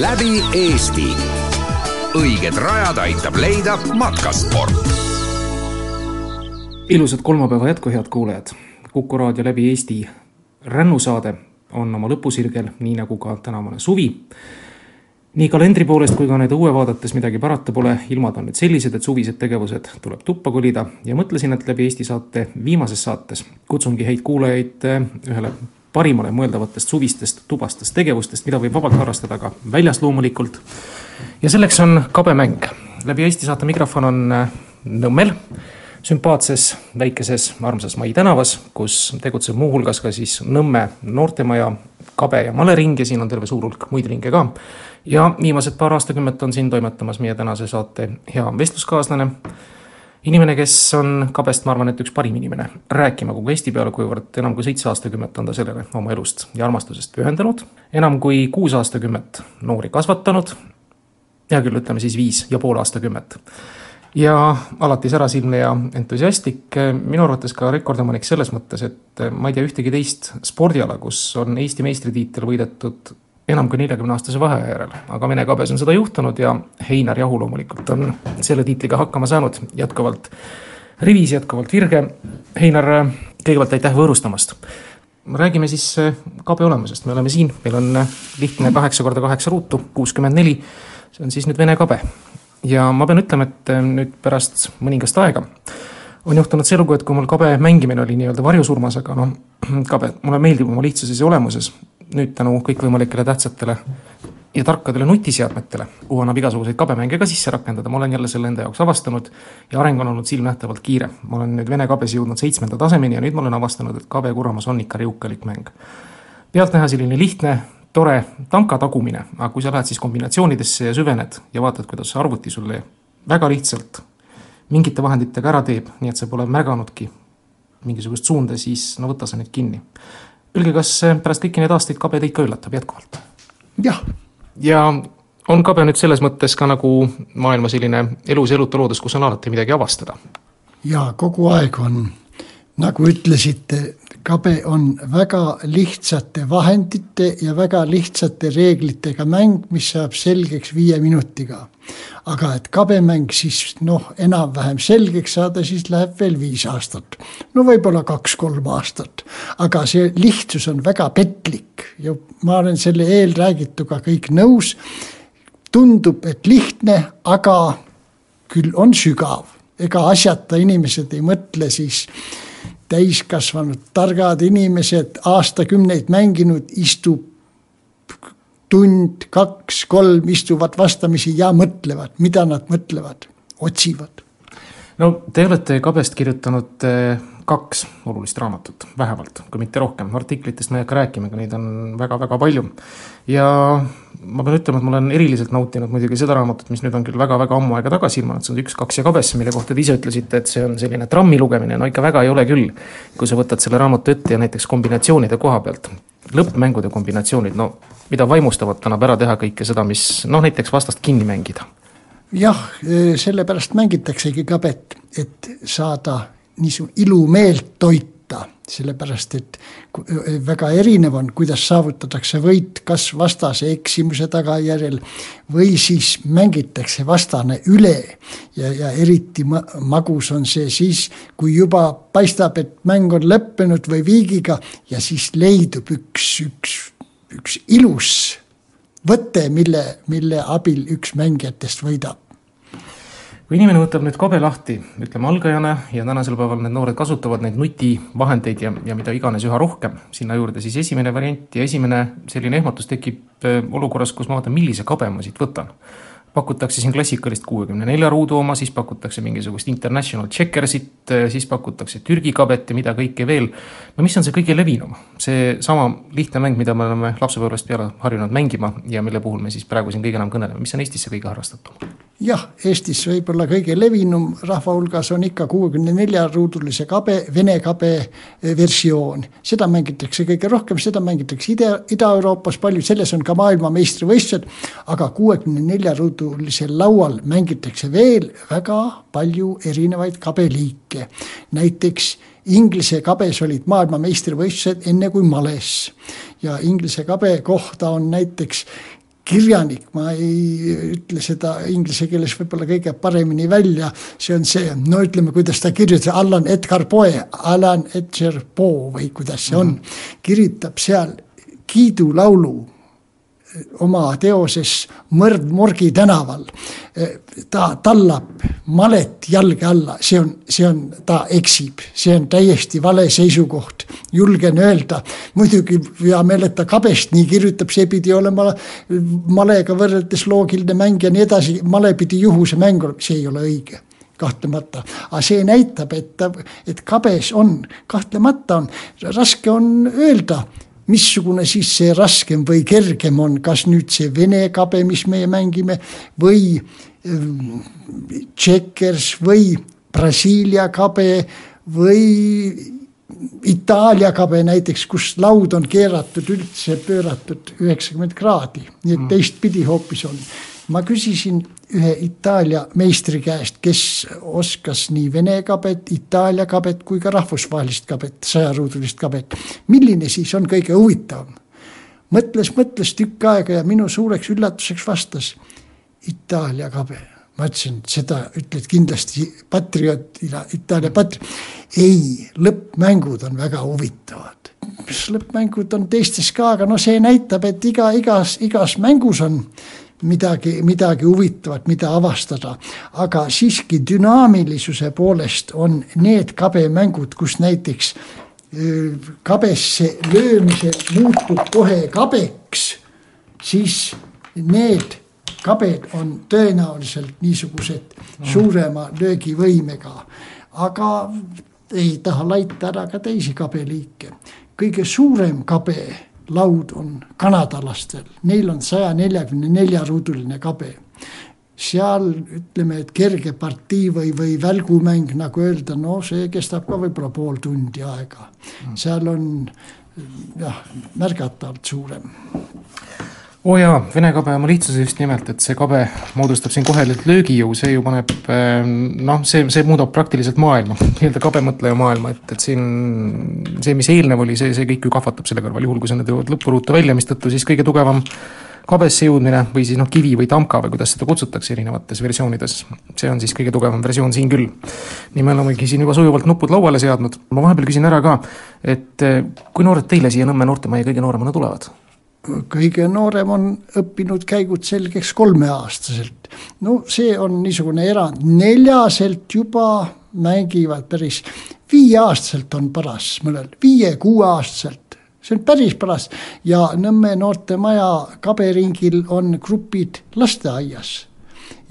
läbi Eesti. õiged rajad aitab leida matkasport. ilusat kolmapäeva jätku, head kuulajad. kuku raadio läbi Eesti rännusaade on oma lõpusirgel, nii nagu ka tänavune suvi. Nii kalendri poolest kui ka need õue vaadates midagi parata pole, ilmad on nüüd sellised, et suvised tegevused tuleb tuppa kolida ja mõtlesin, et läbi Eesti saate viimases saates kutsungi häid kuulajaid ühele parimale mõeldavatest suvistest tubastest tegevustest, mida võib vabalt harrastada ka väljas loomulikult. ja selleks on kabemäng. läbi Eesti saate mikrofon on äh, Nõmmel, sümpaatses väikeses armsas Mai tänavas, kus tegutseb muuhulgas ka siis Nõmme noortemaja kabe- ja malering ja siin on terve suur hulk muid ringe ka. ja viimased paar aastakümmet on siin toimetamas meie tänase saate hea vestluskaaslane inimene, kes on kabest, ma arvan, et üks parim inimene rääkima kogu Eesti peale, kuivõrd enam kui seitse aastakümmet on ta sellele oma elust ja armastusest pühendanud, enam kui kuus aastakümmet noori kasvatanud, hea küll, ütleme siis viis ja pool aastakümmet. Ja alati särasilmne ja entusiastlik, minu arvates ka rekordomanik selles mõttes, et ma ei tea ühtegi teist spordiala, kus on Eesti meistritiitel võidetud enam kui neljakümne aastase vaheaja järel, aga Vene kabes on seda juhtunud ja Heinar Jahu loomulikult on selle tiitliga hakkama saanud jätkuvalt rivis, jätkuvalt virge. Heinar, kõigepealt aitäh võõrustamast. räägime siis eh, kabe olemusest, me oleme siin, meil on eh, lihtne kaheksa korda kaheksa ruutu, kuuskümmend neli, see on siis nüüd Vene kabe. Ja ma pean ütlema, et eh, nüüd pärast mõningast aega on juhtunud see lugu, et kui mul kabe mängimine oli nii-öelda varjusurmas, aga noh, kabe mulle meeldib oma lihtsuses ja olemuses, nüüd tänu kõikvõimalikele tähtsatele ja tarkadele nutiseadmetele, annab igasuguseid kabemänge ka sisse rakendada, ma olen jälle selle enda jaoks avastanud ja areng on olnud silmnähtavalt kiire. ma olen nüüd vene kabes jõudnud seitsmenda tasemeni ja nüüd ma olen avastanud, et kabe kuramas on ikka riukalik mäng. pealtnäha selline lihtne, tore tanka tagumine, aga kui sa lähed siis kombinatsioonidesse ja süvened ja vaatad, kuidas arvuti sulle väga lihtsalt mingite vahenditega ära teeb, nii et sa pole märganudki mingisugust suunda, siis no võta sa nüüd kinni öelge, kas pärast kõiki neid aastaid kabe teid ka üllatab jätkuvalt? jah. ja on kabe nüüd selles mõttes ka nagu maailma selline elus ja elutu loodus, kus on alati midagi avastada? jaa, kogu aeg on. Nagu ütlesite, kabe on väga lihtsate vahendite ja väga lihtsate reeglitega mäng, mis saab selgeks viie minutiga aga et kabemäng siis noh, enam-vähem selgeks saada, siis läheb veel viis aastat. no võib-olla kaks-kolm aastat, aga see lihtsus on väga petlik ja ma olen selle eelräägituga kõik nõus. tundub, et lihtne, aga küll on sügav, ega asjata inimesed ei mõtle siis täiskasvanud targad inimesed, aastakümneid mänginud, istub tund, kaks, kolm istuvad vastamisi ja mõtlevad, mida nad mõtlevad, otsivad. no te olete Kabest kirjutanud eh, kaks olulist raamatut, vähemalt, kui mitte rohkem, artiklitest ma ei hakka rääkima, aga neid on väga-väga palju. ja ma pean ütlema, et ma olen eriliselt nautinud muidugi seda raamatut, mis nüüd on küll väga-väga ammu aega tagasi ilmunud, see on Üks, kaks ja kabesse, mille kohta te ise ütlesite, et see on selline trammi lugemine, no ikka väga ei ole küll. kui sa võtad selle raamatu ette ja näiteks kombinatsioonide koha pealt, lõppmängude kombinatsioonid, no mida vaimustavat annab ära teha kõike seda, mis noh, näiteks vastast kinni mängida jah, sellepärast mängitaksegi kabet, et saada niisugune ilumeelt toita, sellepärast et väga erinev on, kuidas saavutatakse võit, kas vastase eksimuse tagajärjel või siis mängitakse vastane üle. ja, ja eriti magus on see siis, kui juba paistab, et mäng on lõppenud või viigiga ja siis leidub üks, üks, üks ilus võte, mille, mille abil üks mängijatest võidab kui inimene võtab nüüd kabe lahti, ütleme algajana ja tänasel päeval need noored kasutavad neid nutivahendeid ja, ja mida iganes üha rohkem sinna juurde, siis esimene variant ja esimene selline ehmatus tekib äh, olukorras, kus ma vaatan, millise kabe ma siit võtan. pakutakse siin klassikalist kuuekümne nelja ruudu oma, siis pakutakse mingisugust international checkersit, äh, siis pakutakse Türgi kabet ja mida kõike veel. no mis on see kõige levinum? seesama lihtne mäng, mida me oleme lapsepõlvest peale harjunud mängima ja mille puhul me siis praegu siin kõige enam kõneleme, mis on Eestis see kõige harrastatum? Jah, Eestis võib-olla kõige levinum rahva hulgas on ikka kuuekümne nelja ruudulise kabe, vene kabe eh, versioon. seda mängitakse kõige rohkem, seda mängitakse Ida, Ida-Euroopas palju, selles on ka maailmameistrivõistlused, aga kuuekümne nelja ruudulisel laual mängitakse veel väga palju erinevaid kabeliike. näiteks Inglise kabes olid maailmameistrivõistlused enne kui males ja Inglise kabe kohta on näiteks kirjanik, ma ei ütle seda inglise keeles võib-olla kõige paremini välja, see on see, no ütleme, kuidas ta kirjutas, Allan Edgar Poe, Alan Edgar Poe või kuidas see on mm, -hmm. kirjutab seal kiidulaulu oma teoses Mõrv Morgi tänaval. ta tallab malet jalge alla, see on, see on, ta eksib, see on täiesti vale seisukoht, julgen öelda. muidugi hea meel, et ta kabest nii kirjutab, see pidi olema malega võrreldes loogiline mäng ja nii edasi, male pidi juhuse mäng olema, see ei ole õige kahtlemata, aga see näitab, et, et kabes on, kahtlemata on, raske on öelda missugune siis see raskem või kergem on, kas nüüd see vene kabe, mis meie mängime, või ähm, Checkers või Brasiilia kabe või Itaalia kabe näiteks, kus laud on keeratud üldse pööratud üheksakümmend kraadi, nii et mm. teistpidi hoopis on. Ma küsisin ühe Itaalia meistri käest, kes oskas nii vene kabet, Itaalia kabet kui ka rahvusvahelist kabet, sajaruudulist kabet. milline siis on kõige huvitavam? mõtles, mõtles tükk aega ja minu suureks üllatuseks vastas Itaalia kabe. ma ütlesin, seda ütled kindlasti patrioodina, Itaalia patri-. ei, lõppmängud on väga huvitavad. mis lõppmängud on teistes ka, aga no see näitab, et iga, igas, igas mängus on midagi, midagi huvitavat, mida avastada. aga siiski dünaamilisuse poolest on need kabemängud, kus näiteks kabesse löömisel muutub kohe kabeks, siis need kabed on tõenäoliselt niisugused suurema löögivõimega. aga ei taha laita ära ka teisi kabeliike. kõige suurem kabe laud on kanadalastel, neil on saja neljakümne nelja ruuduline kabe. seal ütleme, et kerge partii või, või välgumäng, nagu öelda, no see kestab ka võib-olla pool tundi aega. seal on jah, märgatavalt suurem oo oh jaa, Vene kabe oma lihtsuse just nimelt, et see kabe moodustab siin kohe löögijõu, see ju paneb ehm, noh, see, see muudab praktiliselt maailma, nii-öelda kabemõtleja maailma, et, et siin see, mis eelnev oli, see, see kõik ju kahvatab selle kõrval, juhul kui sa nüüd jõuad lõpuruutu välja, mistõttu siis kõige tugevam kabesse jõudmine või siis noh, kivi või tamka või kuidas seda kutsutakse erinevates versioonides. see on siis kõige tugevam versioon siin küll. nii me olemegi siin juba sujuvalt nupud lauale seadnud, ma vahepeal küsin ära ka, et eh, kui noored teile siia Nõmme noortemajja kõige nooremana tulevad? Kõige noorem on õppinud käigud selgeks kolmeaastaselt. no see on niisugune erand, neljaselt juba mängivad päris, viieaastaselt on paras mõnel, viie-kuueaastaselt, see on päris paras. Ja Nõmme noortemaja kaberingil on grupid lasteaias.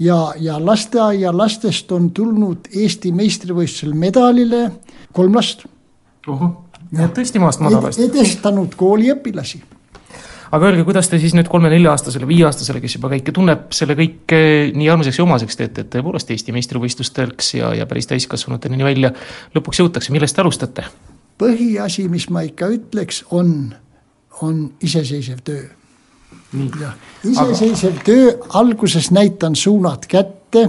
Ja, ja lasteaia lastest on tulnud Eesti meistrivõistlusel medalile kolm last. nii et tõesti maast madalast. edestanud kooliõpilasi aga öelge, kuidas te siis nüüd kolme-nelja-aastasele, viieaastasele, kes juba kõike tunneb, selle kõike nii armsaks ja omaseks teete, et tõepoolest Eesti meistrivõistlusteks ja, ja päris täiskasvanuteni välja lõpuks jõutakse, millest te alustate? põhiasi, mis ma ikka ütleks, on, on iseseisev töö. jah, iseseisev aga... töö, alguses näitan suunad kätte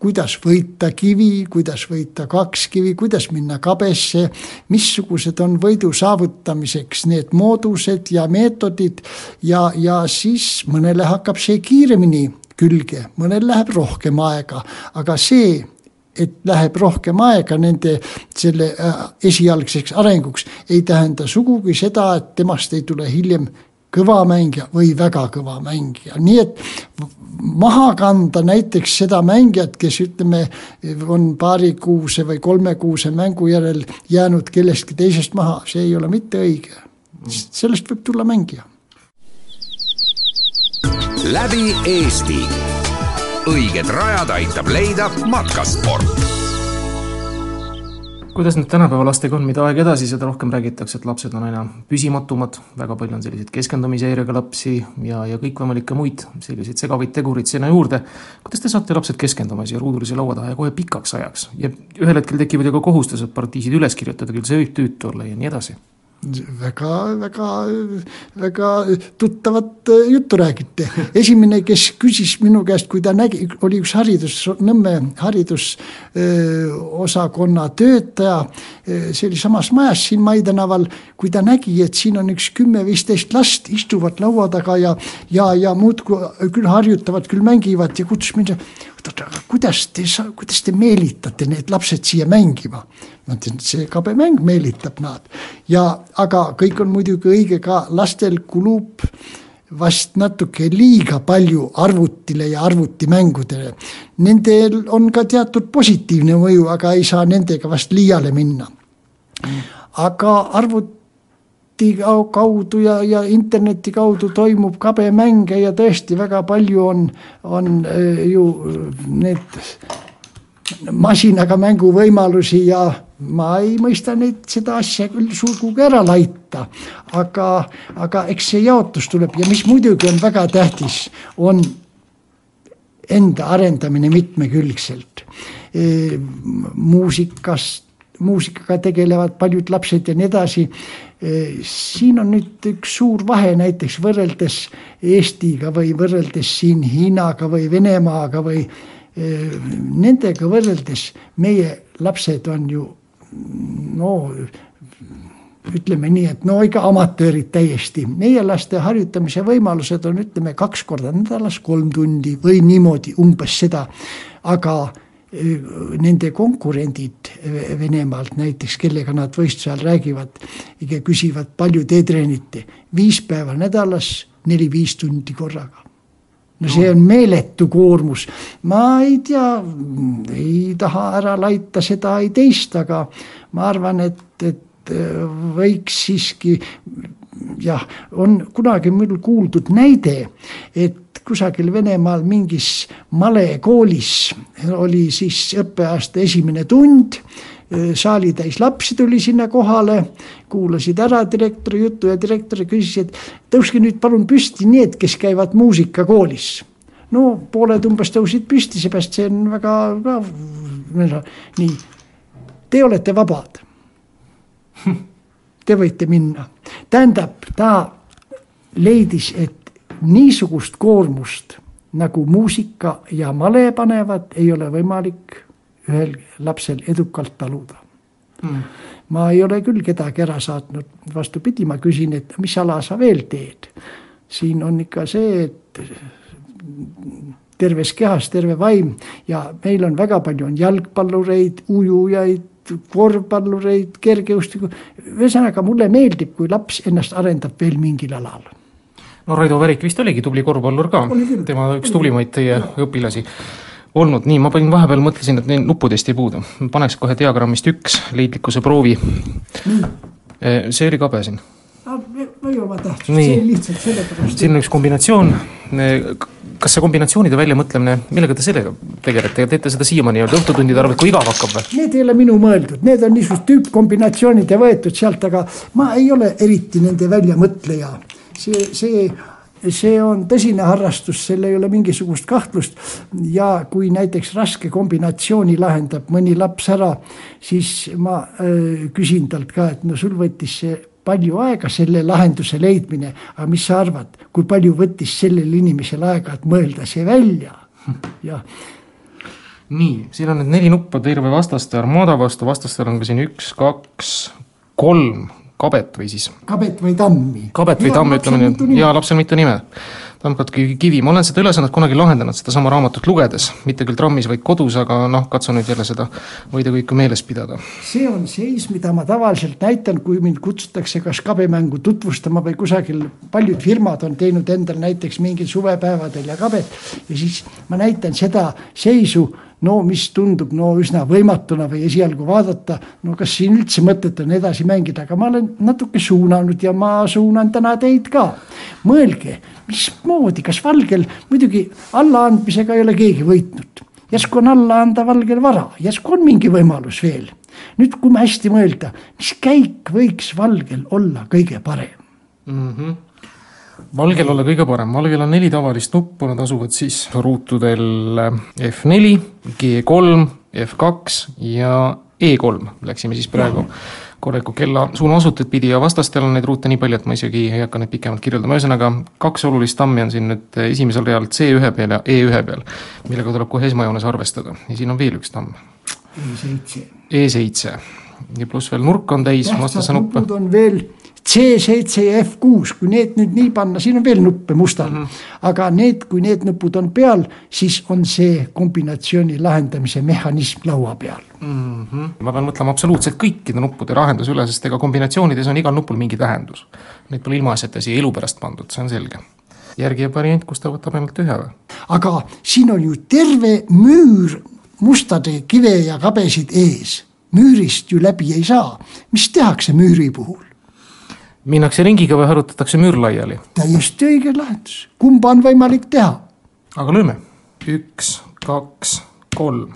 kuidas võita kivi, kuidas võita kaks kivi, kuidas minna kabesse, missugused on võidu saavutamiseks need moodused ja meetodid. Ja, ja siis mõnele hakkab see kiiremini külge, mõnel läheb rohkem aega, aga see, et läheb rohkem aega nende selle äh, esialgseks arenguks, ei tähenda sugugi seda, et temast ei tule hiljem kõva mängija või väga kõva mängija, nii et maha kanda näiteks seda mängijat, kes ütleme, on paarikuuse või kolmekuuse mängu järel jäänud kellestki teisest maha, see ei ole mitte õige. sellest võib tulla mängija. läbi Eesti. õiged rajad aitab leida matkasport kuidas nüüd tänapäeva lastega on, mida aeg edasi, seda rohkem räägitakse, et lapsed on aina püsimatumad, väga palju on selliseid keskendumisehäirega lapsi ja, ja kõikvõimalikke muid selliseid segavaid tegureid sinna juurde. kuidas te saate lapsed keskenduma siia ruudulise laua taha ja kohe pikaks ajaks ja ühel hetkel tekivad ju ka kohustused partiisid üles kirjutada, küll see võib tüütu olla ja nii edasi väga, väga, väga tuttavat äh, juttu räägite. esimene, kes küsis minu käest, kui ta nägi, oli üks haridus, Nõmme haridusosakonna töötaja. Äh, see oli samas majas siin Mai tänaval, kui ta nägi, et siin on üks kümme-viisteist last istuvad laua taga ja, ja, ja muudkui küll harjutavad, küll mängivad ja kutsus mind oot-oot, kuidas te, kuidas te meelitate need lapsed siia mängima? ma ütlesin, see kabe mäng meelitab nad ja, aga kõik on muidugi õige ka, lastel kulub vast natuke liiga palju arvutile ja arvutimängudele. Nendel on ka teatud positiivne mõju, aga ei saa nendega vast liiale minna. aga arvut-, neti kaudu ja, ja interneti kaudu toimub kabemänge ja tõesti väga palju on, on äh, ju need masinaga mänguvõimalusi ja ma ei mõista neid, seda asja küll sugugi ära laita. aga, aga eks see jaotus tuleb ja mis muidugi on väga tähtis, on enda arendamine mitmekülgselt. muusikast, muusikaga tegelevad paljud lapsed ja nii edasi. Siin on nüüd üks suur vahe näiteks võrreldes Eestiga või võrreldes siin Hiinaga või Venemaaga või nendega võrreldes meie lapsed on ju no ütleme nii, et no ikka amatöörid täiesti, meie laste harjutamise võimalused on, ütleme kaks korda nädalas kolm tundi või niimoodi umbes seda, aga nende konkurendid Venemaalt näiteks, kellega nad võistluse ajal räägivad ja küsivad, palju te treenite, viis päeva nädalas, neli-viis tundi korraga. no see on meeletu koormus, ma ei tea, ei taha ära laita seda ei teist, aga ma arvan, et, et võiks siiski jah, on kunagi mul kuuldud näide, et kusagil Venemaal mingis malekoolis oli siis õppeaasta esimene tund saali täis lapsi tuli sinna kohale, kuulasid ära direktori juttu ja direktor küsis, et tõuske nüüd palun püsti need, kes käivad muusikakoolis. no pooled umbes tõusid püsti, seepärast see on väga ka nii, te olete vabad. Te võite minna, tähendab, ta leidis, et niisugust koormust nagu muusika ja male panevad, ei ole võimalik ühel lapsel edukalt taluda. Mm.. ma ei ole küll kedagi ära saatnud, vastupidi, ma küsin, et mis ala sa veel teed. siin on ikka see, et terves kehas terve vaim ja meil on väga palju, on jalgpallureid, ujujaid, korvpallureid, kergejõustiku, ühesõnaga mulle meeldib, kui laps ennast arendab veel mingil alal no Raido Värik vist oligi tubli korvpallur ka, tema üks tublimaid teie õpilasi olnud, nii, ma panin vahepeal, mõtlesin, et neil nuppudest ei puudu, paneks kohe diagrammist üks leidlikkuse proovi. See oli kabe siin. ei oma tähtsust, see on lihtsalt sellepärast. siin on üks kombinatsioon, kas see kombinatsioonide väljamõtlemine, millega te sellega tegelete? Ja teete seda siiamaani nii-öelda õhtutundide arvel, kui igav hakkab või? Need ei ole minu mõeldud, need on niisugused tüüppkombinatsioonid ja võetud sealt, aga ma ei ole eriti nende väljamõtleja see, see, see on tõsine harrastus, seal ei ole mingisugust kahtlust. ja kui näiteks raske kombinatsiooni lahendab mõni laps ära, siis ma äh, küsin talt ka, et no sul võttis see palju aega selle lahenduse leidmine, aga mis sa arvad, kui palju võttis sellel inimesel aega, et mõelda see välja, jah. Nii, siin on nüüd neli nuppu terve vastaste armada vastu, vastastel on ka siin üks, kaks, kolm kabet või siis. kabet või tammi. kabet või tamm, ütleme nii, jaa, lapsel mitu nime. tammkatki kivi, ma olen seda ülesannet kunagi lahendanud, sedasama raamatut lugedes, mitte küll trammis, vaid kodus, aga noh, katsun nüüd jälle seda võidukõiku meeles pidada. see on seis, mida ma tavaliselt näitan, kui mind kutsutakse kas kabemängu tutvustama või kusagil, paljud firmad on teinud endal näiteks mingil suvepäevadel ja kabet ja siis ma näitan seda seisu no mis tundub no üsna võimatuna või esialgu vaadata, no kas siin üldse mõtet on edasi mängida, aga ma olen natuke suunanud ja ma suunan täna teid ka. mõelge, mismoodi, kas valgel, muidugi allaandmisega ei ole keegi võitnud, järsku on alla anda valgel vara, järsku on mingi võimalus veel nüüd, kui me hästi mõelda, mis käik võiks valgel olla kõige parem mm? -hmm valgel olla kõige parem, valgel on neli tavalist nuppu, nad asuvad siis ruutudel F4, G3, F2 ja E3, läksime siis praegu korraliku kella suunaasutit pidi ja vastastel on neid ruute nii palju, et ma isegi ei hakka neid pikemalt kirjeldama, ühesõnaga kaks olulist tammi on siin nüüd esimesel real C1 peal ja E1 peal, millega tuleb kohe esmajoones arvestada ja siin on veel üks tamm. E7. E7 ja pluss veel nurk on täis vastase nuppe. on veel C7 ja F6, kui need nüüd nii panna, siin on veel nuppe mustal mm, -hmm. aga need, kui need nupud on peal, siis on see kombinatsiooni lahendamise mehhanism laua peal mm. -hmm. ma pean mõtlema absoluutselt kõikide nuppude lahenduse üle, sest ega kombinatsioonides on igal nupul mingi tähendus. Neid pole ilmaasjata siia elu pärast pandud, see on selge. järgi jääb variant, kus ta võtab ainult ühe või? aga siin on ju terve müür mustade kive ja kabesid ees, müürist ju läbi ei saa. mis tehakse müüri puhul? Minnakse ringiga või harutatakse müür laiali? täiesti õige lahendus, kumba on võimalik teha. aga lööme, üks, kaks, kolm.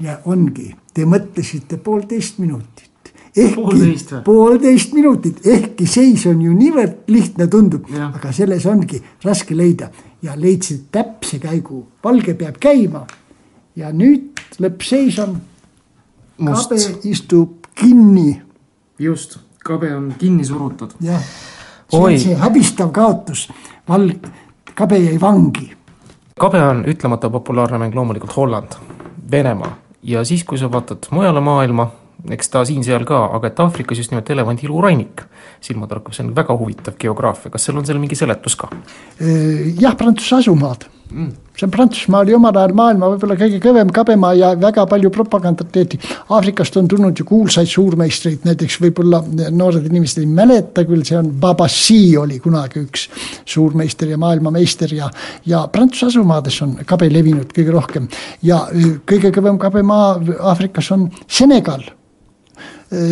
ja ongi, te mõtlesite poolteist minutit. ehkki poolteist, poolteist minutit, ehkki seis on ju niivõrd lihtne tundub, aga selles ongi raske leida ja leidsid täpse käigu, valge peab käima. ja nüüd lõppseis on, kabe istub kinni. just kabe on kinni surutud. jah, see on see häbistav kaotus, valg, kabe jäi vangi. kabe on ütlemata populaarne mäng loomulikult Holland, Venemaa ja siis, kui sa vaatad mujale maailma, eks ta siin-seal ka, aga et Aafrikas just nimelt elevandi ilurannik silmatorkav, see on väga huvitav geograafia, kas seal on seal mingi seletus ka? jah, Prantsuse asumaad. See on Prantsusmaa oli omal ajal maailma võib-olla kõige kõvem kabemaa ja väga palju propagandat tehti. Aafrikast on tulnud ju kuulsaid suurmeistreid, näiteks võib-olla noored inimesed ei mäleta küll, see on Babassi oli kunagi üks suurmeister ja maailmameister ja, ja Prantsuse asumaades on kabe levinud kõige rohkem ja kõige kõvem kabemaa Aafrikas on Senegal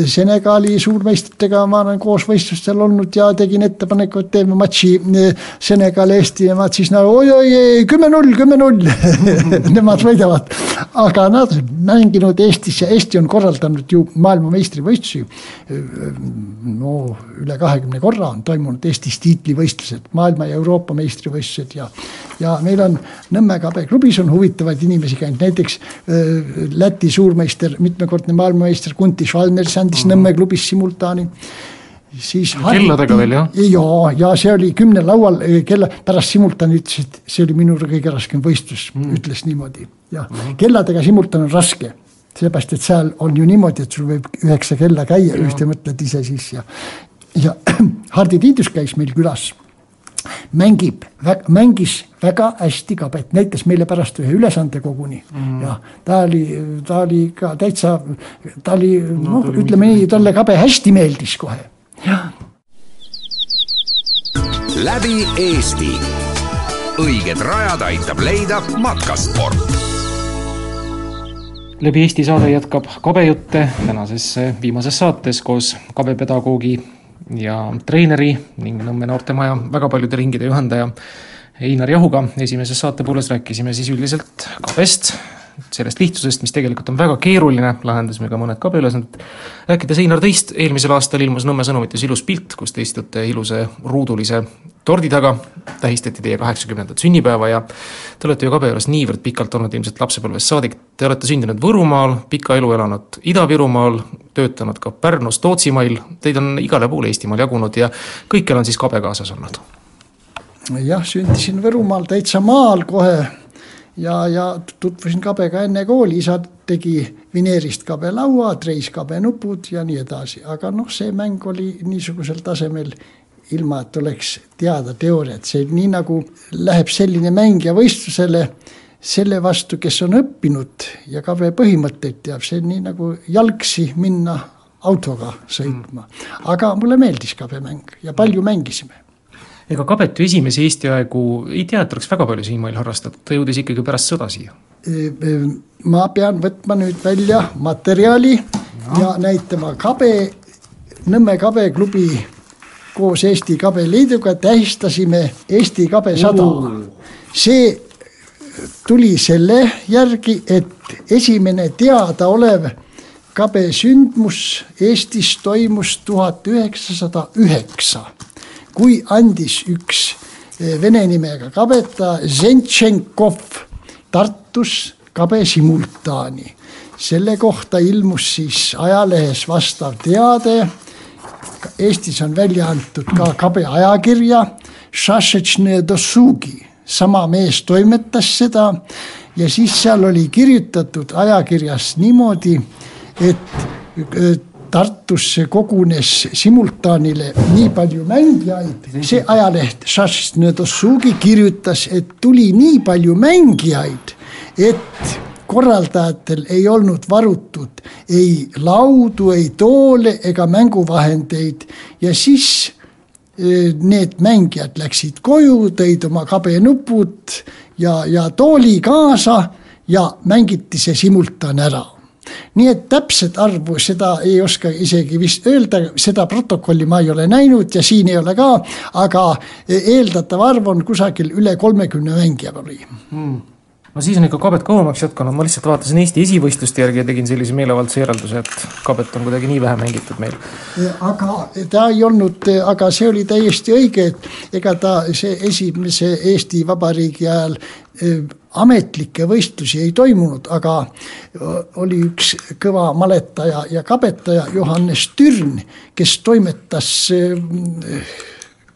Senegali suurmeistritega ma olen koos võistlustel olnud ja tegin ettepaneku, et teeme matši eh, Senegal-Eesti ja nad siis nagu oi-oi, kümme-null, kümme-null Nemad võidavad. aga nad mänginud Eestis ja Eesti on korraldanud ju maailmameistrivõistlusi. no üle kahekümne korra on toimunud Eestis tiitlivõistlused, maailma ja Euroopa meistrivõistlused ja, ja meil on Nõmme KB klubis on huvitavaid inimesi käinud, näiteks Läti suurmeister, mitmekordne maailmameister Kunti kes andis Nõmme klubis simultaani siis kelladega veel jah? ja, ja see oli kümnel laual kella, pärast simultaani ütles, et see oli minu kõige raskem võistlus mm., ütles niimoodi. jah mm., kelladega simultaan on raske, seepärast et seal on ju niimoodi, et sul võib üheksa kella käia, ühte mõtled ise siis ja. ja Hardi Tiidus käis meil külas mängib, mängis väga hästi kabet, näitas meile pärast ühe ülesande koguni mm. ja ta oli, ta oli ka täitsa, ta oli no, noh, ütleme nii, talle kabe hästi meeldis kohe, jah. läbi Eesti, õiged rajad aitab leida matkasport. Läbi Eesti saade jätkab kabejutte tänases viimases saates koos kabepedagoogi ja treeneri ning Nõmme noortemaja väga paljude ringide juhendaja Einar Jahuga. esimeses saatepooles rääkisime siis üldiselt kabest, sellest lihtsusest, mis tegelikult on väga keeruline, lahendasime ka mõned kabeülesanded. rääkides Einar teist, eelmisel aastal ilmus Nõmme Sõnumites ilus pilt, kus te istute ilusa ruudulise tordi taga, tähistati teie kaheksakümnendat sünnipäeva ja te olete ju kabe juures niivõrd pikalt olnud ilmselt lapsepõlvest saadik, te olete sündinud Võrumaal, pika elu elanud Ida-Virumaal, töötanud ka Pärnus, Tootsimail, teid on igale poole Eestimaal jagunud ja kõikjal on siis kabe kaasas olnud? jah, sündisin Võrumaal täitsa maal kohe ja, ja tutvusin kabega enne kooli, isa tegi vineerist kabelaua, treis kabenupud ja nii edasi, aga noh, see mäng oli niisugusel tasemel ilma, et oleks teada teooriat, see nii nagu läheb selline mängija võistlusele selle vastu, kes on õppinud ja kabe põhimõtteid teab, see nii nagu jalgsi minna autoga sõitma. aga mulle meeldis kabemäng ja palju mängisime ega Kabetu esimesi Eesti aegu ei tea, et oleks väga palju siinmail harrastatud, ta jõudis ikkagi pärast sõda siia. ma pean võtma nüüd välja materjali ja, ja näitama Kabe, Nõmme kabeklubi koos Eesti Kabeliiduga tähistasime Eesti Kabe sada. see tuli selle järgi, et esimene teadaolev kabe sündmus Eestis toimus tuhat üheksasada üheksa, kui andis üks eh, vene nimega kabeta Zentšenkov Tartus kabe simultaani. selle kohta ilmus siis ajalehes vastav teade. Eestis on välja antud ka kabe ajakirja sama mees toimetas seda ja siis seal oli kirjutatud ajakirjas niimoodi, et Tartusse kogunes simultaanile nii palju mängijaid, see ajaleht Šašnõdossugi kirjutas, et tuli nii palju mängijaid, et korraldajatel ei olnud varutud ei laudu, ei toole ega mänguvahendeid. Ja siis e, need mängijad läksid koju, tõid oma kabenupud ja, ja tooli kaasa ja mängiti see simultaan ära nii et täpset arvu, seda ei oska isegi vist öelda, seda protokolli ma ei ole näinud ja siin ei ole ka, aga eeldatav arv on kusagil üle kolmekümne mängija oli hmm no siis on ikka kabet kauemaks jätkanud, ma lihtsalt vaatasin Eesti esivõistluste järgi ja tegin sellise meelevaldse järelduse, et kabet on kuidagi nii vähe mängitud meil. aga ta ei olnud, aga see oli täiesti õige, et ega ta see esimese Eesti Vabariigi ajal eh, ametlikke võistlusi ei toimunud, aga oli üks kõva maletaja ja kabetaja Johannes Türn, kes toimetas eh,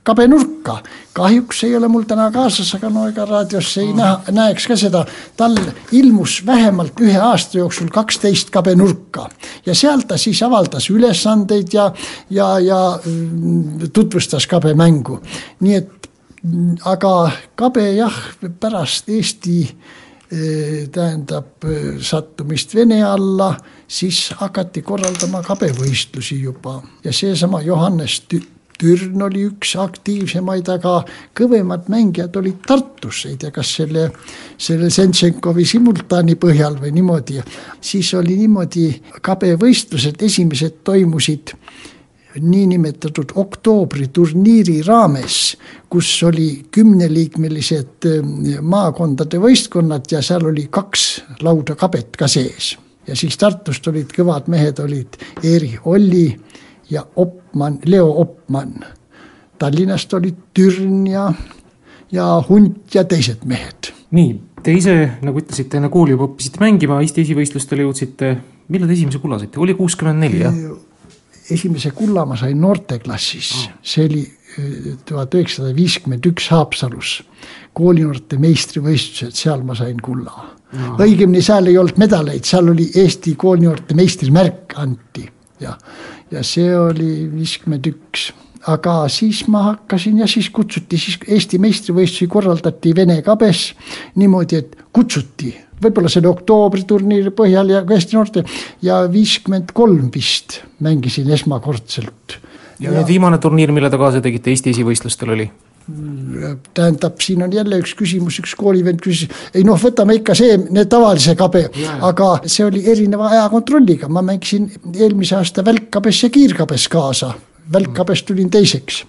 kabenurka. kahjuks ei ole mul täna kaasas, aga no ega raadios ei mm. näha, näeks ka seda. tal ilmus vähemalt ühe aasta jooksul kaksteist kabenurka ja seal ta siis avaldas ülesandeid ja, ja, ja mm, tutvustas kabemängu. nii et mm, aga kabe jah, pärast Eesti eh, tähendab eh, sattumist Vene alla, siis hakati korraldama kabevõistlusi juba ja seesama Johannes Tü-. Türn oli üks aktiivsemaid, aga kõvemad mängijad olid Tartus, ei tea, kas selle, selle Sentšenkovi simultaani põhjal või niimoodi. siis oli niimoodi kabevõistlused, esimesed toimusid niinimetatud oktoobriturniiri raames, kus oli kümneliikmelised eh, maakondade võistkonnad ja seal oli kaks lauda kabet ka sees. ja siis Tartust olid kõvad mehed, olid Eeri Olli ja Oppmann, Leo Oppmann. Tallinnast olid Türn ja, ja Hunt ja teised mehed. nii, te ise, nagu ütlesite, enne kooli juba õppisite mängima, Eesti esivõistlustele jõudsite, millal te esimese kulla saite, oli kuuskümmend neli, jah? esimese kulla ma sain noorteklassis oh., see oli tuhat üheksasada viiskümmend üks Haapsalus. koolinoorte meistrivõistlused, seal ma sain kulla no.. õigemini seal ei olnud medaleid, seal oli Eesti koolinoorte meistrimärk anti ja, ja see oli viiskümmend üks aga siis ma hakkasin ja siis kutsuti, siis Eesti meistrivõistlusi korraldati Vene kabes niimoodi, et kutsuti, võib-olla selle oktoobriturniiri põhjal ja Eesti noorte ja viiskümmend kolm vist mängisin esmakordselt. ja, ja viimane turniir, mille te kaasa tegite Eesti esivõistlustel oli? Tähendab, siin on jälle üks küsimus, üks koolivend küsis, ei noh, võtame ikka see, need tavalise kabe, aga see oli erineva ajakontrolliga, ma mängisin eelmise aasta välkkabes ja kiirkabes kaasa, välkkabes tulin teiseks.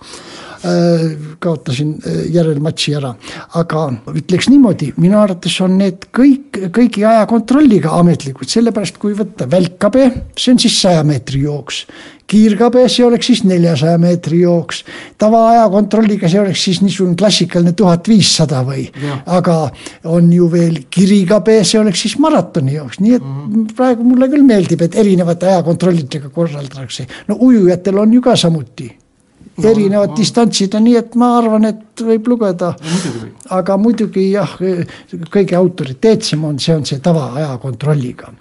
Äh, kaotasin äh, järelmatši ära. aga ütleks niimoodi, minu arvates on need kõik, kõigi ajakontrolliga ametlikud, sellepärast kui võtta välkkabe, see on siis saja meetri jooks. Kiirkabe, see oleks siis neljasaja meetri jooks. tavaaja kontrolliga, see oleks siis niisugune klassikaline tuhat viissada või. aga on ju veel kirikabe, see oleks siis maratoni jooks, nii et mm -hmm. praegu mulle küll meeldib, et erinevate ajakontrollidega korraldatakse. no ujujatel on ju ka samuti erinevad no, distantsid on nii, et ma arvan, et võib lugeda no,. aga muidugi jah, kõige autoriteetsem on, see on see tavaaja kontrolliga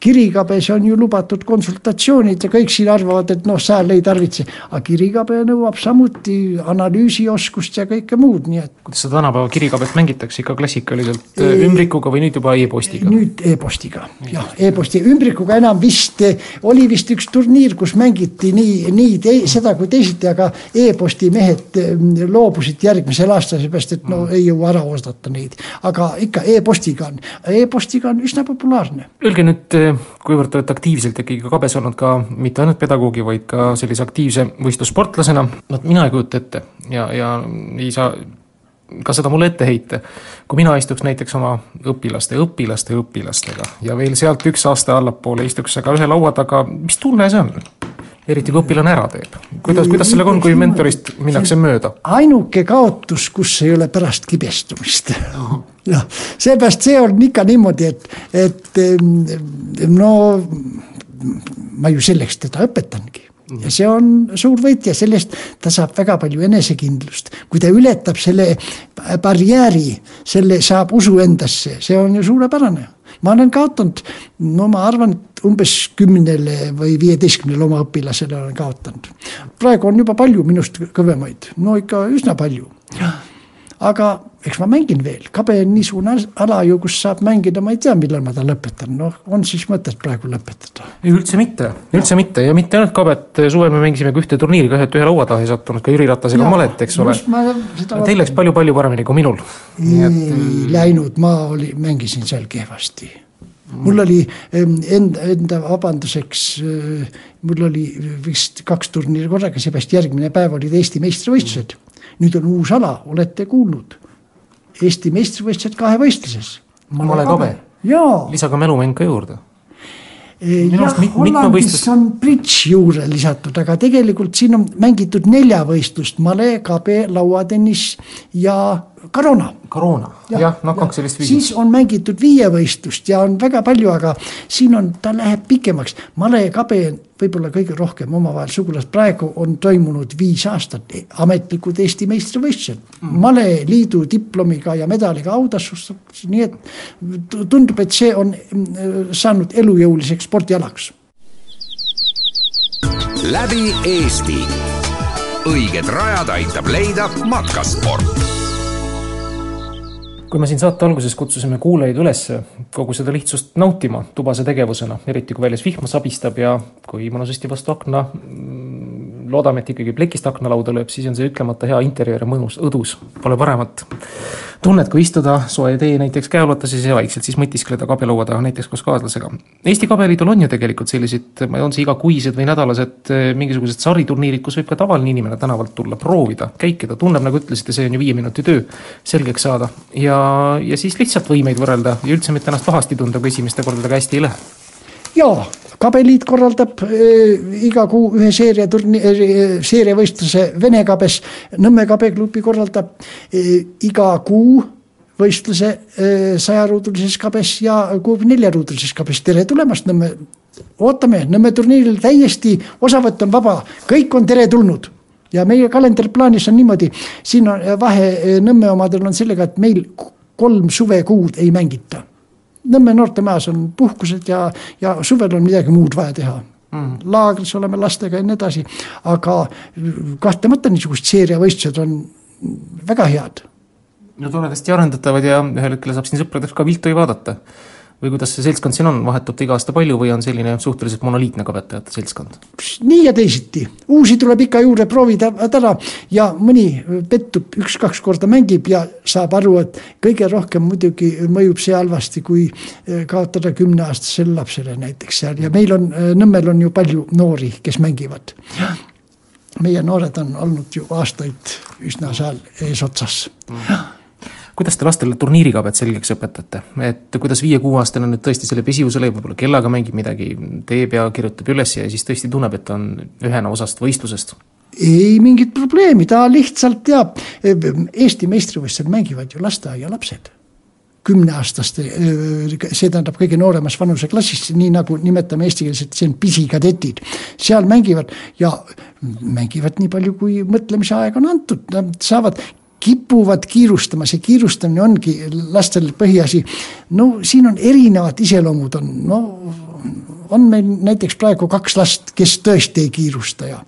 kirikabes on ju lubatud konsultatsioonid ja kõik siin arvavad, et noh, seal ei tarvitse, aga kirikabe nõuab samuti analüüsioskust ja kõike muud, nii et. kuidas seda tänapäeva kirikabet mängitakse ikka klassikaliselt e ümbrikuga või nüüd juba e-postiga? nüüd e-postiga e, jah, e-posti, ümbrikuga enam vist, oli vist üks turniir, kus mängiti nii, nii te, seda kui teisiti, aga e-posti mehed mm, loobusid järgmisel aastal, seepärast et no mm. ei jõua ära oodata neid. aga ikka e-postiga on e-postiga on üsna populaarne. Öelge nüüd kuivõrd te olete aktiivselt ikkagi ka kabes olnud ka mitte ainult pedagoogi, vaid ka sellise aktiivse võistlussportlasena, no mina ei kujuta ette ja, ja ei saa ka seda mulle ette heita. kui mina istuks näiteks oma õpilaste, õpilaste, õpilastega ja veel sealt üks aste allapoole istuks aga ühe laua taga, mis tunne see on? Eriti kui õpilane ära teeb. kuidas, kuidas sellega on, kui mentorist minnakse mööda? ainuke kaotus, kus ei ole pärast kibestumist. noh, seepärast see on ikka niimoodi, et, et no ma ju selleks teda õpetangi ja see on suur võit ja sellest ta saab väga palju enesekindlust. kui ta ületab selle barjääri, selle saab usu endasse, see on ju suurepärane ma olen kaotanud, no ma arvan, et umbes kümnele või viieteistkümnele oma õpilasele olen kaotanud. praegu on juba palju minust kõvemaid, no ikka üsna palju. aga eks ma mängin veel, kabe on niisugune ala ju, kus saab mängida, ma ei tea, millal ma ta lõpetan, noh, on siis mõtet praegu lõpetada? üldse mitte, üldse mitte. Ja mitte ainult kabet, suvel me mängisime ka ühte turniiri, ka ühe laua taha ei sattunud, ka Jüri Ratasega malet, eks ole. Teil läks palju-palju paremini kui minul. ei et... läinud, ma oli, mängisin seal kehvasti. Mul oli enda, enda vabanduseks, mul oli vist kaks turniiri korraga, seepärast järgmine päev olid Eesti meistrivõistlused. nüüd on uus ala, olete kuulnud Eesti meistrivõistlused kahevõistluses. malekabe. lisaga mälumäng ka juurde jah, Hollandis on bridž juurde lisatud, aga tegelikult siin on mängitud neljavõistlust, male, kabe, lauatennis ja Corona. Corona, jah ja,, noh kaks sellist viisi. siis on mängitud viievõistlust ja on väga palju, aga siin on, ta läheb pikemaks. male ja kabe võib-olla kõige rohkem omavahel sugulased, praegu on toimunud viis aastat ametlikud Eesti meistrivõistlused mm.. maleliidu diplomiga ja medaliga autassustab, nii et tundub, et see on mm, saanud elujõuliseks spordialaks. läbi Eesti õiged rajad aitab leida matkasport kui me siin saate alguses kutsusime kuulajaid üles kogu seda lihtsust nautima tubase tegevusena, eriti kui väljas vihm sabistab ja kui mõnusasti vastu akna mm, loodame, et ikkagi plekist aknalauda lööb, siis on see ütlemata hea interjöör ja mõnus õdus, pole paremat tunnet, kui istuda soe tee näiteks käeulatuses ja vaikselt siis mõtiskleda kabelaua taga näiteks koos kaaslasega. Eesti Kabeliidul on ju tegelikult sellised, on see igakuised või nädalased eh, mingisugused sariturniirid, kus võib ka tavaline inimene tänavalt tulla, proovida, käikida, tunneb, nagu ütlesite, see on ju viie minuti töö, selgeks saada. ja, ja siis lihtsalt võimeid võrrelda ja üldse mitte ennast pahasti tunda, kui esimeste kordadega hästi ei lähe jaa, kabeliit korraldab äh, iga kuu ühe seeria turni- äh,, seeriavõistluse Vene kabes. Nõmme kabeklubi korraldab äh, iga kuu võistluse sajaruudulises kabes ja kuuekümne neljaruudulises kabes, tere tulemast Nõmme. ootame Nõmme turniiril täiesti, osavõtt on vaba, kõik on teretulnud ja meie kalenderplaanis on niimoodi, siin on vahe Nõmme omadel on sellega, et meil kolm suvekuud ei mängita Nõmme noortemajas on puhkused ja, ja suvel on midagi muud vaja teha. Mm.. laagris oleme lastega ja nii edasi, aga kahtlemata niisugused seeriavõistlused on väga head. no toredasti arendatavad ja ühel hetkel saab siin sõpradeks ka viltu vaadata või kuidas see seltskond siin on, vahetub ta iga aasta palju või on selline suhteliselt monoliitne kabetajate seltskond? nii ja teisiti, uusi tuleb ikka juurde proovida ära. Ja mõni pettub üks-kaks korda mängib ja saab aru, et kõige rohkem muidugi mõjub see halvasti, kui eh, kaotada kümneaastasele lapsele näiteks seal. Ja meil on, eh, Nõmmel on ju palju noori, kes mängivad. Meie noored on olnud ju aastaid üsna seal eesotsas. Mm kuidas te lastele turniirikabet selgeks õpetate, et kuidas viie-kuueaastane nüüd tõesti selle pesivusele võib-olla kellaga mängib midagi, teeb ja kirjutab üles ja siis tõesti tunneb, et on ühena osast võistlusest? ei mingit probleemi, ta lihtsalt teab, Eesti meistrivõistlused mängivad ju lasteaialapsed kümneaastaste, see tähendab kõige nooremas vanuseklassis, nii nagu nimetame eestikeelselt, see on pisikadetid. seal mängivad ja mängivad nii palju, kui mõtlemise aeg on antud, nad saavad kipuvad kiirustama, see kiirustamine ongi lastel põhiasi. no siin on erinevad iseloomud on, no on meil näiteks praegu kaks last, kes tõesti ei kiirusta ja,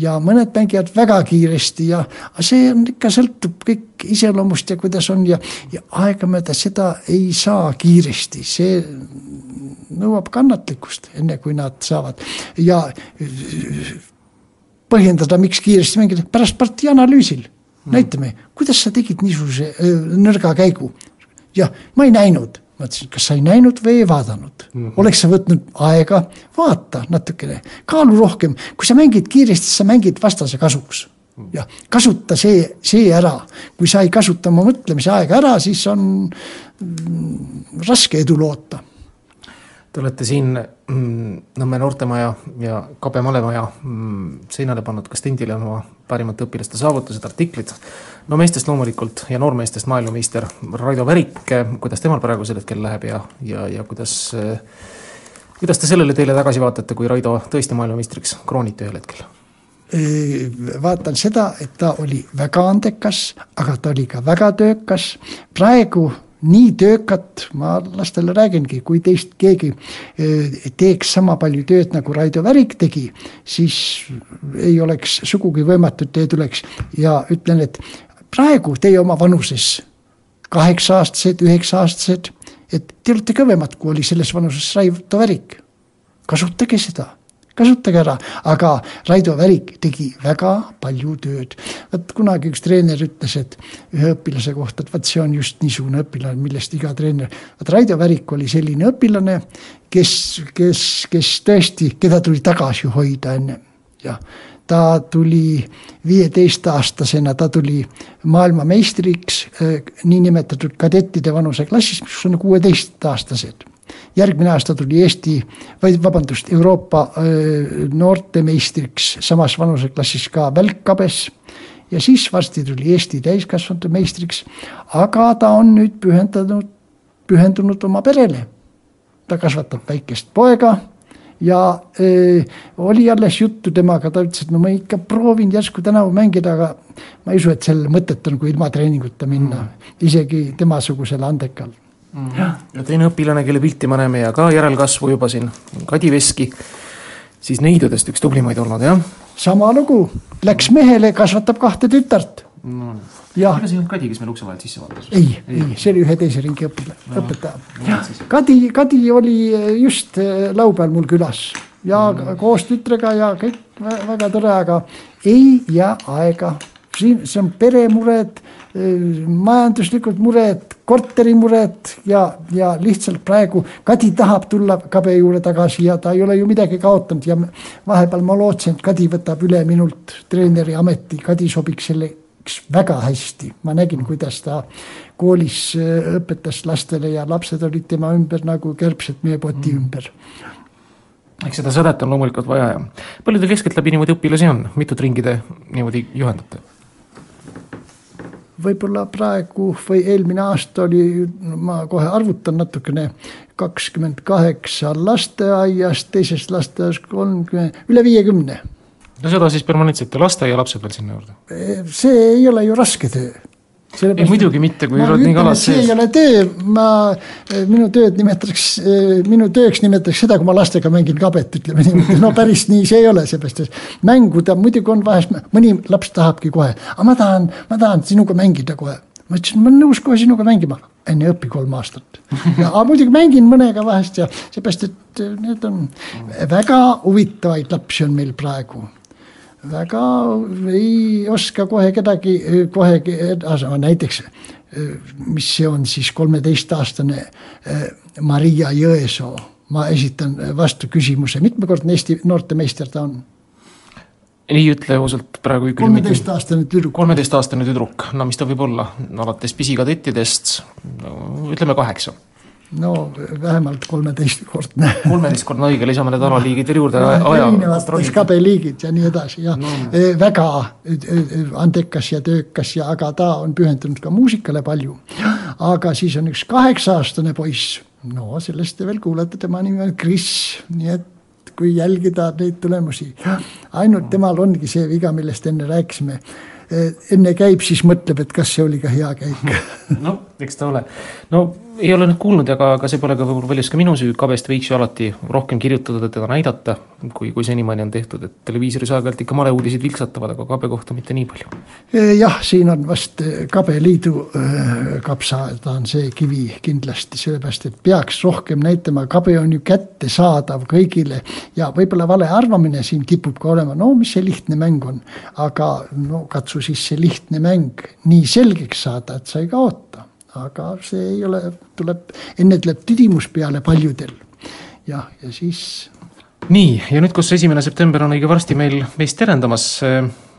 ja mõned mängivad väga kiiresti ja see on ikka, sõltub kõik iseloomust ja kuidas on ja, ja aegamööda seda ei saa kiiresti, see nõuab kannatlikkust, enne kui nad saavad ja põhjendada, miks kiiresti mängida, pärast partii analüüsil. Näitame, kuidas sa tegid niisuguse nõrga käigu. jah, ma ei näinud, ma ütlesin, kas sa ei näinud või ei vaadanud? Mm. -hmm. oleks sa võtnud aega, vaata natukene, kaalu rohkem, kui sa mängid kiiresti, sa mängid vastase kasuks. Jah, kasuta see, see ära, kui sa ei kasuta oma mõtlemise aega ära, siis on mm, raske edu loota Te olete siin mm, Nõmme noortemaja ja Kabe malemaja mm, seinale pannud ka stendile oma parimate õpilaste saavutused, artiklid. no meestest loomulikult ja noormeestest maailmameister Raido Värik, kuidas temal praegusel hetkel läheb ja, ja, ja kuidas, kuidas te sellele teele tagasi vaatate, kui Raido tõesti maailmameistriks krooniti ühel hetkel? vaatan seda, et ta oli väga andekas, aga ta oli ka väga töökas, praegu nii töökat, ma lastele räägingi, kui teist keegi eh, teeks sama palju tööd, nagu Raido Värik tegi, siis ei oleks sugugi võimatu, et teie tuleks ja ütlen, et praegu teie oma vanuses, kaheksa-aastased, üheksa-aastased, et te olete kõvemad, kui oli selles vanuses Raido Värik. kasutage seda kasutage ära, aga Raido Värik tegi väga palju tööd. vot kunagi üks treener ütles, et ühe õpilase kohta, et vot see on just niisugune õpilane, millest iga treener, vot Raido Värik oli selline õpilane, kes, kes, kes tõesti, keda tuli tagasi hoida enne, jah ta tuli viieteistaastasena, ta tuli maailmameistriks eh, niinimetatud kadettide vanuseklassis, mis on kuueteistaastased järgmine aasta tuli Eesti, vaid vabandust, Euroopa noortemeistriks samas vanuseklassis ka välkkabes. Ja siis varsti tuli Eesti täiskasvanute meistriks, aga ta on nüüd pühendanud, pühendunud oma perele. ta kasvatab väikest poega ja öö, oli alles juttu temaga, ta ütles, et no ma ikka proovin järsku tänavu mängida, aga ma ei usu, et sel mõtet on, kui ilma treeninguta minna, isegi temasugusel andekal mm.. ja teine õpilane, kelle pilti me näeme ja ka järelkasvu juba siin, Kadi Veski, siis neidudest üks tublimaid olnud, jah? sama lugu, läks mehele, kasvatab kahte tütart no.. ega see ei olnud Kadi, kes meil ukse vahelt sisse vaatas? ei, ei, ei., see oli ühe teise ringi õpilane no,, õpetaja. Kadi, Kadi oli just äh, laupäeval mul külas ja mm. koos tütrega ja kõik väga tore, aga ei jää aega. Siin, see on peremured majanduslikud mured, korterimured ja, ja lihtsalt praegu Kadi tahab tulla Kabe juurde tagasi ja ta ei ole ju midagi kaotanud ja vahepeal ma lootsin, et Kadi võtab üle minult treeneri ameti, Kadi sobiks selleks väga hästi, ma nägin, kuidas ta koolis õpetas lastele ja lapsed olid tema ümber nagu kärbsed meie poti mm. ümber eks seda sädet on loomulikult vaja ja palju teil keskeltläbi niimoodi õpilasi on, mitut ringi te niimoodi juhendate? Võib-olla praegu või eelmine aasta oli, ma kohe arvutan natukene, kakskümmend kaheksa lasteaias, teisest lasteaias kolmkümmend, üle viiekümne. no seda siis permanentselt ja lasteaialapsed veel sinna juurde? see ei ole ju raske töö ei muidugi mitte, kui oled nii kalas sees. see ei ole töö, ma, minu tööd nimetaks, minu tööks nimetaks seda, kui ma lastega mängin kabet, ütleme niimoodi, no päris nii see ei ole, seepärast et mänguda muidugi on vahest, mõni laps tahabki kohe, aga ma tahan, ma tahan sinuga mängida kohe. ma ütlesin, ma olen nõus kohe sinuga mängima, enne õpi kolm aastat. aga muidugi mängin mõnega vahest ja seepärast, et need on väga huvitavaid lapsi on meil praegu väga ei oska kohe kedagi kohe edasi, näiteks mis see on siis kolmeteistaastane Maria Jõesoo, ma esitan vastu küsimuse, mitmekordne Eesti noortemeister ta on? ei ütle ausalt praegu kolmeteistaastane tüdruk. kolmeteistaastane tüdruk, no mis ta võib olla, alates pisikadettidest, no ütleme kaheksa no vähemalt kolmeteistkordne. kolmeteistkordne õige, lisame need alaliigid veel juurde no,. erinevad kabeliigid ja nii edasi ja no. E, väga e, e, andekas ja töökas ja, aga ta on pühendunud ka muusikale palju. aga siis on üks kaheksa-aastane poiss, no sellest te veel kuulete, tema nimi on Kris, nii et kui jälgida neid tulemusi, ainult temal ongi see viga, millest enne rääkisime enne käib, siis mõtleb, et kas see oli ka hea käik. no eks ta ole, no ei ole nüüd kuulnud, aga, aga see pole ka võib-olla paljus ka minu süü, Kabest võiks ju alati rohkem kirjutada, teda näidata, kui, kui senimaani on tehtud, et televiisoris aeg-ajalt ikka maleuudised vilksatavad, aga Kabe kohta mitte nii palju. jah, siin on vast Kabe liidu kapsa, ta on see kivi kindlasti, sellepärast et peaks rohkem näitama, Kabe on ju kättesaadav kõigile ja võib-olla vale arvamine siin kipub ka olema, no mis see lihtne mäng on, aga no katsu siis see lihtne mäng nii selgeks saada, et sa ei kaota aga see ei ole, tuleb, enne tuleb tüdimus peale paljudel. jah, ja siis. nii, ja nüüd, kus esimene september on õige varsti meil meist terendamas,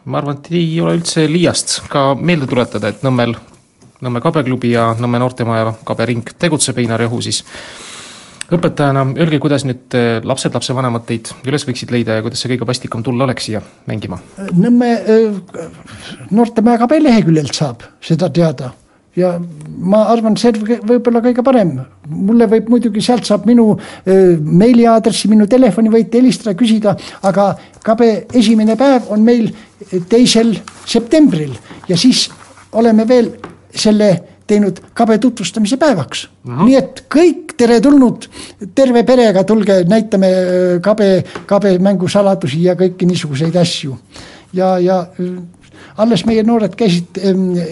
ma arvan, et ei ole üldse liiast ka meelde tuletada, et Nõmmel, Nõmme kabeklubi ja Nõmme noortemaja kabering tegutseb, Einar Jahu siis õpetajana, öelge, kuidas nüüd äh, lapsed, lapsevanemad teid üles võiksid leida ja kuidas see kõige pastikam tulla oleks siia mängima? Nõmme äh, noortemaja kabe leheküljelt saab seda teada ja ma arvan, see võib olla kõige parem. mulle võib muidugi, sealt saab minu meiliaadressi, minu telefoni võite helistada, küsida, aga kabe esimene päev on meil teisel septembril ja siis oleme veel selle teinud kabe tutvustamise päevaks mm. -hmm. nii et kõik teretulnud, terve perega tulge, näitame kabe, kabe mängusaladusi ja kõiki niisuguseid asju. ja, ja alles meie noored käisid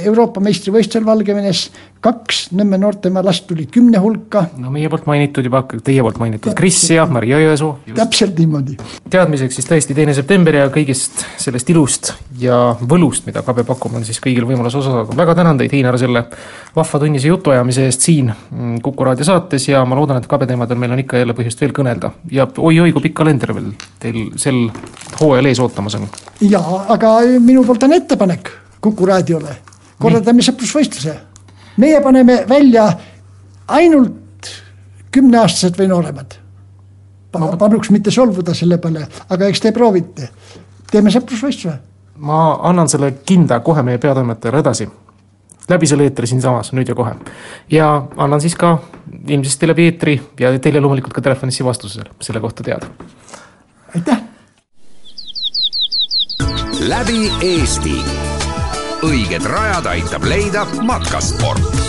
Euroopa meistrivõistlusel Valgevenes, kaks Nõmme noortemaa last tuli kümne hulka. no meie poolt mainitud juba, teie poolt mainitud Kris ja Mari Jõesuu. täpselt niimoodi. teadmiseks siis tõesti teine september ja kõigist sellest ilust ja võlust, mida Kabe pakub, on siis kõigil võimalus osa saada. väga tänan teid, Einar, selle vahva tunnise jutuajamise eest siin mm, Kuku raadio saates ja ma loodan, et Kabe teemadel meil on ikka jälle põhjust veel kõnelda ja oi-oi, kui pikk kalender veel teil sel hooajal ees ootamas on. jaa, aga minu poolt on ettepanek Kuku raadiole, korraldame sõprusvõistluse meie paneme välja ainult kümneaastased või nooremad. paluks mitte solvuda selle peale, aga eks te proovite. teeme sõprusvõistluse. ma annan selle kinda kohe meie peatoimetajale edasi. läbi selle eetri siinsamas, nüüd ja kohe. ja annan siis ka ilmsesti läbi eetri ja teile loomulikult ka telefonisse vastuse selle kohta teada. aitäh. läbi Eesti õiged rajad aitab leida matkasport